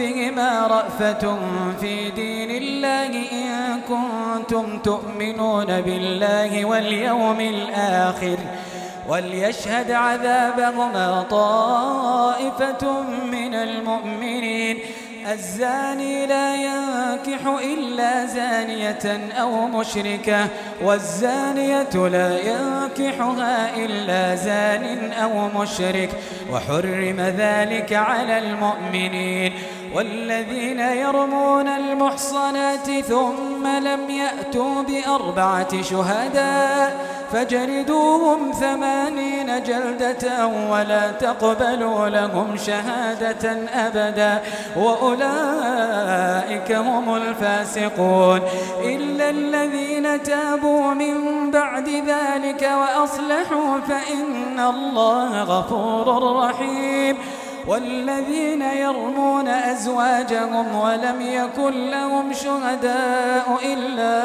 بهما رأفة في دين الله إن كنتم تؤمنون بالله واليوم الآخر وليشهد عذابهما طائفة من المؤمنين الزاني لا ينكح إلا زانية أو مشركة والزانية لا ينكحها إلا زان أو مشرك وحرم ذلك على المؤمنين والذين يرمون المحصنات ثم لم يأتوا بأربعة شهداء فجلدوهم ثمانين جلدة ولا تقبلوا لهم شهادة أبدا وأولئك هم الفاسقون إلا الذين تابوا من بعد ذلك وأصلحوا فإن الله غفور رحيم والذين يرمون أزواجهم ولم يكن لهم شهداء إلا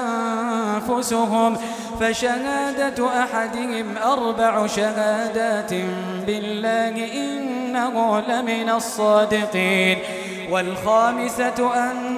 أنفسهم فشهادة أحدهم أربع شهادات بالله إنه لمن الصادقين والخامسة أن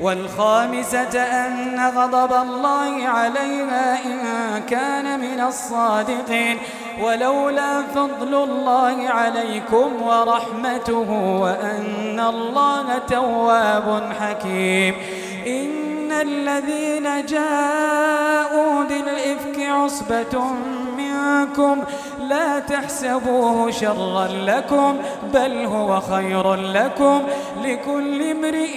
والخامسة أن غضب الله عليها إن كان من الصادقين. ولولا فضل الله عليكم ورحمته وأن الله تواب حكيم. إن الذين جاءوا بالإفك عصبة منكم لا تحسبوه شرا لكم بل هو خير لكم. لكل امرئ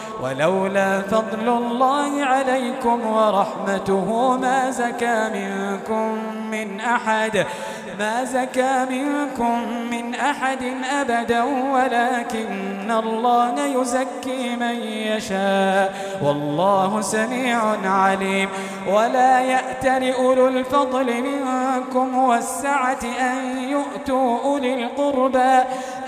ولولا فضل الله عليكم ورحمته ما زكى منكم من أحد ما زكى منكم من أحد أبدا ولكن الله يزكي من يشاء. والله سميع عليم. ولا يأتل أولو الفضل منكم والسعة أن يؤتوا أولي القربى.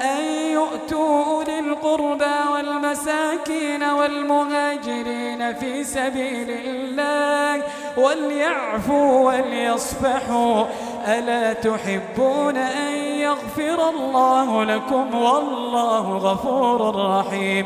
أن يؤتوا أولي القربى والمساكين والمهاجرين في سبيل الله وليعفوا وليصفحوا. ألا تحبون أن يغفر الله لكم والله غفور رحيم.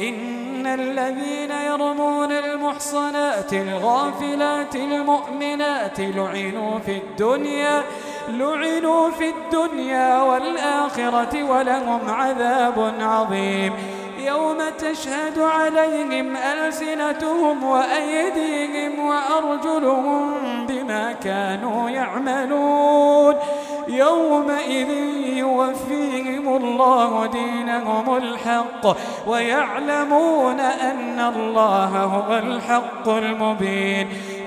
إن الذين يرمون المحصنات الغافلات المؤمنات لعنوا في الدنيا لعنوا في الدنيا والآخرة ولهم عذاب عظيم. يوم تشهد عليهم ألسنتهم وأيديهم وأرجلهم بما كانوا يعملون. يومئذ يوفيهم الله دينهم الحق ويعلمون أن الله هو الحق المبين.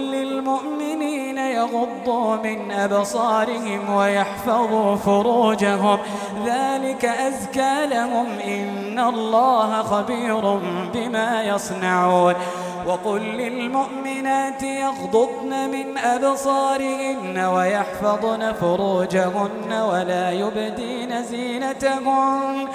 للمؤمنين يغضوا من أبصارهم ويحفظوا فروجهم. ذلك أزكى لهم. إن الله خبير بما يصنعون. وقل للمؤمنات يغضضن من أبصارهن ويحفظن فروجهن ولا يبدين زينتهن.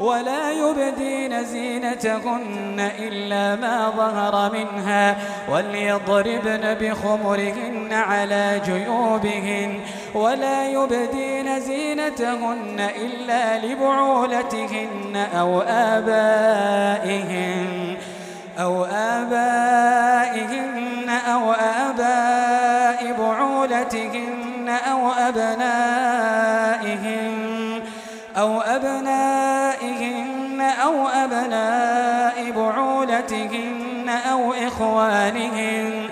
ولا يبدين زينتهن إلا ما ظهر منها وليضربن بخمرهن على جيوبهن ولا يبدين زينتهن إلا لبعولتهن أو آبائهن أو آبائهن أو آباء بعولتهن أو أبنائهن أو أبنائهن أو أبناء بعولتهن أو إخوانهن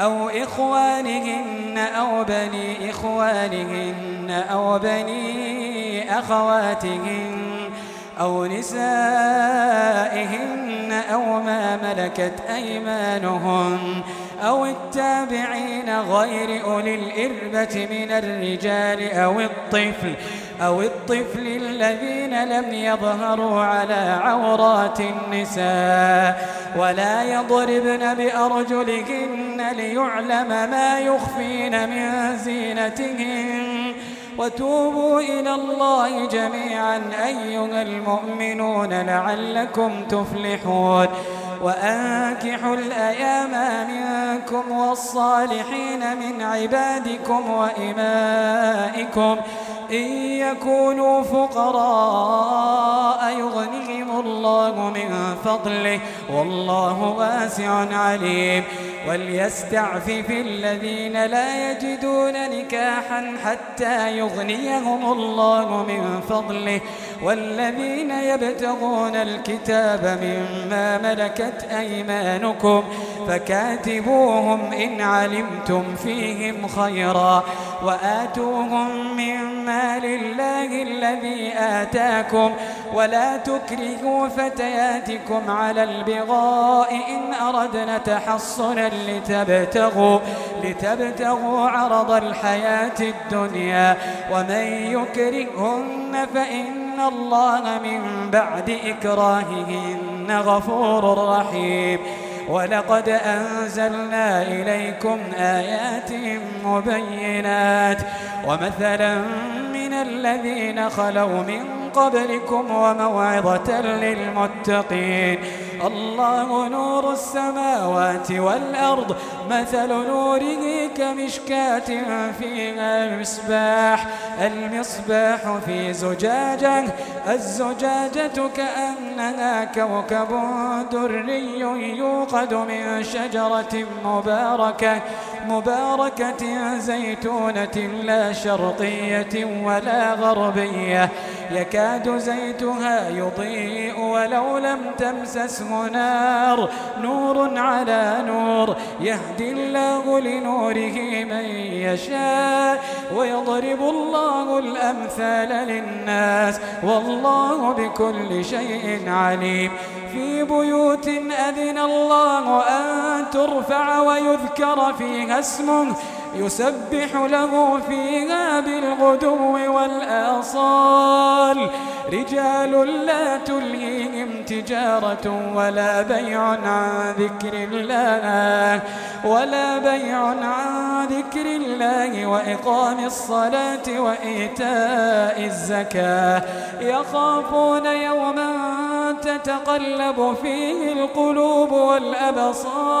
أو إخوانهن أو بني إخوانهن أو بني أخواتهن أو نسائهن أو ما ملكت أيمانهن أو التابعين غير أولي الإربة من الرجال أو الطفل أو الطفل الذين لم يظهروا على عورات النساء ولا يضربن بأرجلهن ليعلم ما يخفين من زينتهن. وتوبوا إلى الله جميعا أيها المؤمنون لعلكم تفلحون. وأنكحوا الأيام منكم والصالحين من عبادكم وإمائكم. إن يكونوا فقراء يغنهم الله من فضله والله واسع عليم. وليستعفف الذين لا يجدون نكاحا حتى يغنيهم الله من فضله. والذين يبتغون الكتاب مما ملكت أيمانكم فكاتبوهم إن علمتم فيهم خيرا. وآتوهم من مال الله الذي آتاكم ولا تكرهوا فتياتكم على البغاء إن أردنا تحصنا لتبتغوا, لتبتغوا عرض الحياة الدنيا ومن يكرهن فإن الله من بعد إكراههن غفور رحيم ولقد أنزلنا إليكم آيات مبينات ومثلا من الذين خلوا من قبلكم وموعظة للمتقين الله نور السماوات والأرض مثل نوره كمشكاة فيها مصباح المصباح في زجاجة الزجاجة كأنها كوكب دري يوقد من شجرة مباركة مباركة زيتونة لا شرقية ولا غربية. يكاد زيتها يضيء ولو لم تمسسه نار. نور على نور يهدي الله لنوره من يشاء ويضرب الله الأمثال للناس. والله بكل شيء عليم. في بيوت أذن الله أن ترفع ويذكر فيها اسمه. يسبح له فيها بالغدو والآصال. رجال لا تلهيهم تجارة ولا بيع عن ذكر الله ولا بيع عن ذكر الله وإقام الصلاة وإيتاء الزكاة. يخافون يوما تتقلب فيه القلوب والأبصار.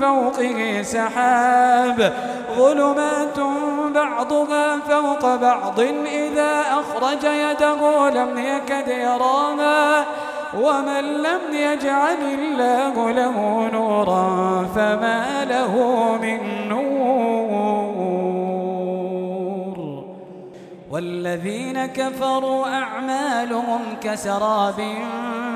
فوقه سحاب ظلمات بعضها فوق بعض إذا أخرج يده لم يكد يراها ومن لم يجعل الله له نورا فما له من نور والذين كفروا أعمالهم كسراب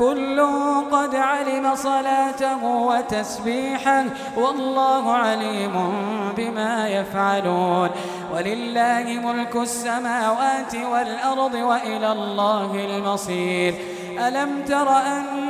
كل قد علم صلاته وتسبيحه والله عليم بما يفعلون. ولله ملك السماوات والأرض وإلى الله المصير. ألم تر أن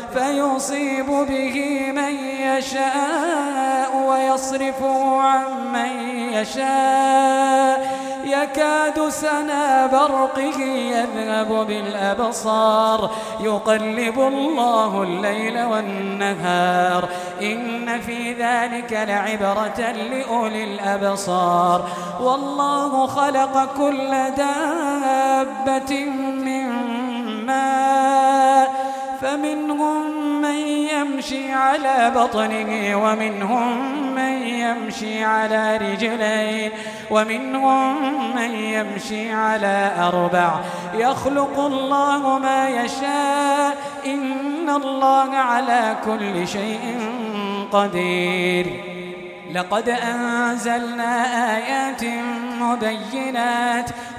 فيصيب به من يشاء ويصرفه عن من يشاء. يكاد سنا برقه يذهب بالأبصار. يقلب الله الليل والنهار. إن في ذلك لعبرة لأولي الأبصار. والله خلق كل دابة من ماء. فمنهم من يمشي على بطنه ومنهم من يمشي على رجلين ومنهم من يمشي على أربع. يخلق الله ما يشاء إن الله على كل شيء قدير. لقد أنزلنا آيات مبينات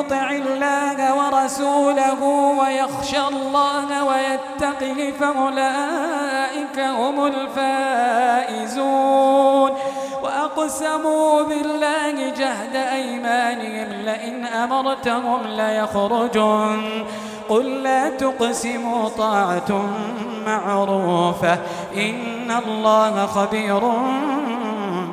يطع الله ورسوله ويخشى الله ويتقه فأولئك هم الفائزون. وأقسموا بالله جهد أيمانهم لئن أمرتهم ليخرجون قل لا تقسموا طاعة معروفة إن الله خبير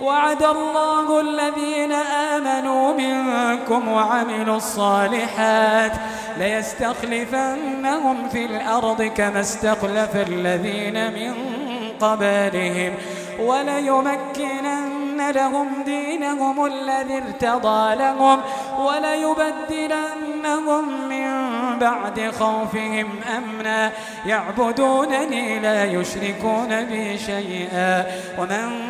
وعد الله الذين آمنوا منكم وعملوا الصالحات ليستخلفنهم في الأرض كما استخلف الذين من قبلهم وليمكنن لهم دينهم الذي ارتضى لهم وليبدلنهم من بعد خوفهم أمنا. يعبدونني لا يشركون بي شيئا. ومن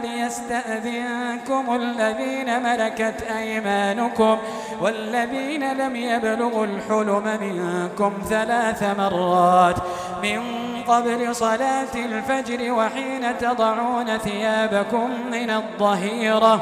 ليستأذنكم الذين ملكت أيمانكم والذين لم يبلغوا الحلم منكم ثلاث مرات من قبل صلاة الفجر وحين تضعون ثيابكم من الظهيرة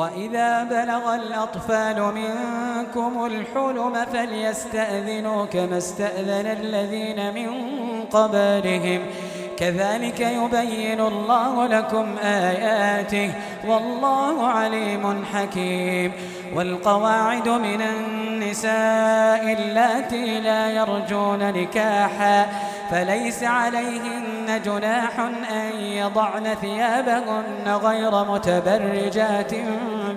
وإذا بلغ الأطفال منكم الحلم فليستأذنوا كما استأذن الذين من قبلهم. كذلك يبين الله لكم آياته والله عليم حكيم. والقواعد من النساء اللاتي لا يرجون نكاحا فليس عليهن جناح أن يضعن ثيابهن غير متبرجات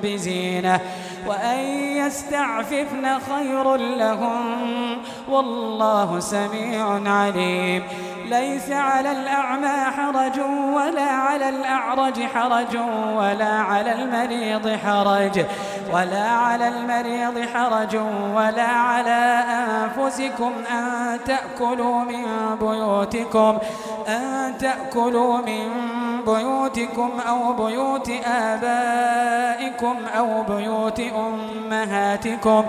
بزينة. وأن يستعففن خير لهم والله سميع عليم. ليس على الأعمى حرج ولا على الأعرج حرج ولا على المريض حرج. ولا على المريض حرج ولا على أنفسكم أن تأكلوا من بيوتكم أن تأكلوا من بيوتكم أو بيوت آبائكم أو بيوت أمهاتكم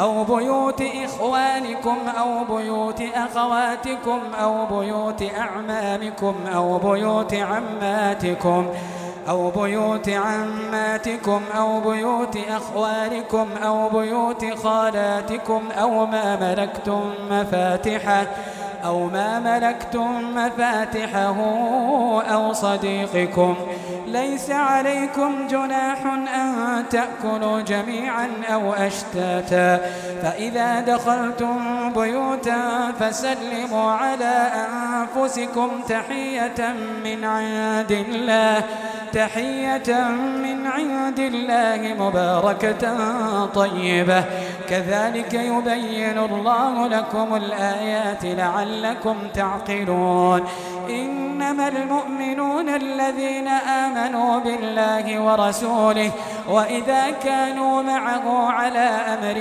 أو بيوت إخوانكم أو بيوت أخواتكم أو بيوت أعمامكم أو بيوت عماتكم. أو بيوت عماتكم أو بيوت أخوالكم أو بيوت خالاتكم أو ما ملكتم مفاتحه أو ما ملكتم مفاتحه أو صديقكم. ليس عليكم جناح أن تأكلوا جميعا أو أشتاتا. فإذا دخلتم بيوتا فسلموا على أنفسكم تحية من عند الله. تحية من عند الله مباركة طيبة. كذلك يبين الله لكم الآيات لعلكم تعقلون. إنما المؤمنون الذين آمنوا بالله ورسوله وإذا كانوا معه على أمر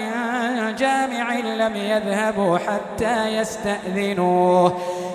جامع لم يذهبوا حتى يستأذنوه.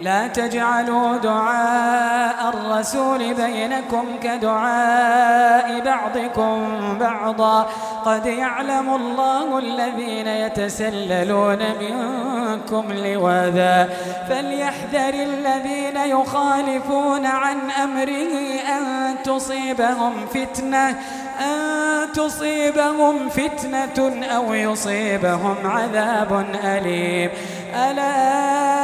لا تجعلوا دعاء الرسول بينكم كدعاء بعضكم بعضا. قد يعلم الله الذين يتسللون منكم لواذا. فليحذر الذين يخالفون عن أمره أن تصيبهم فتنة أن تصيبهم فتنة أو يصيبهم عذاب أليم. ألا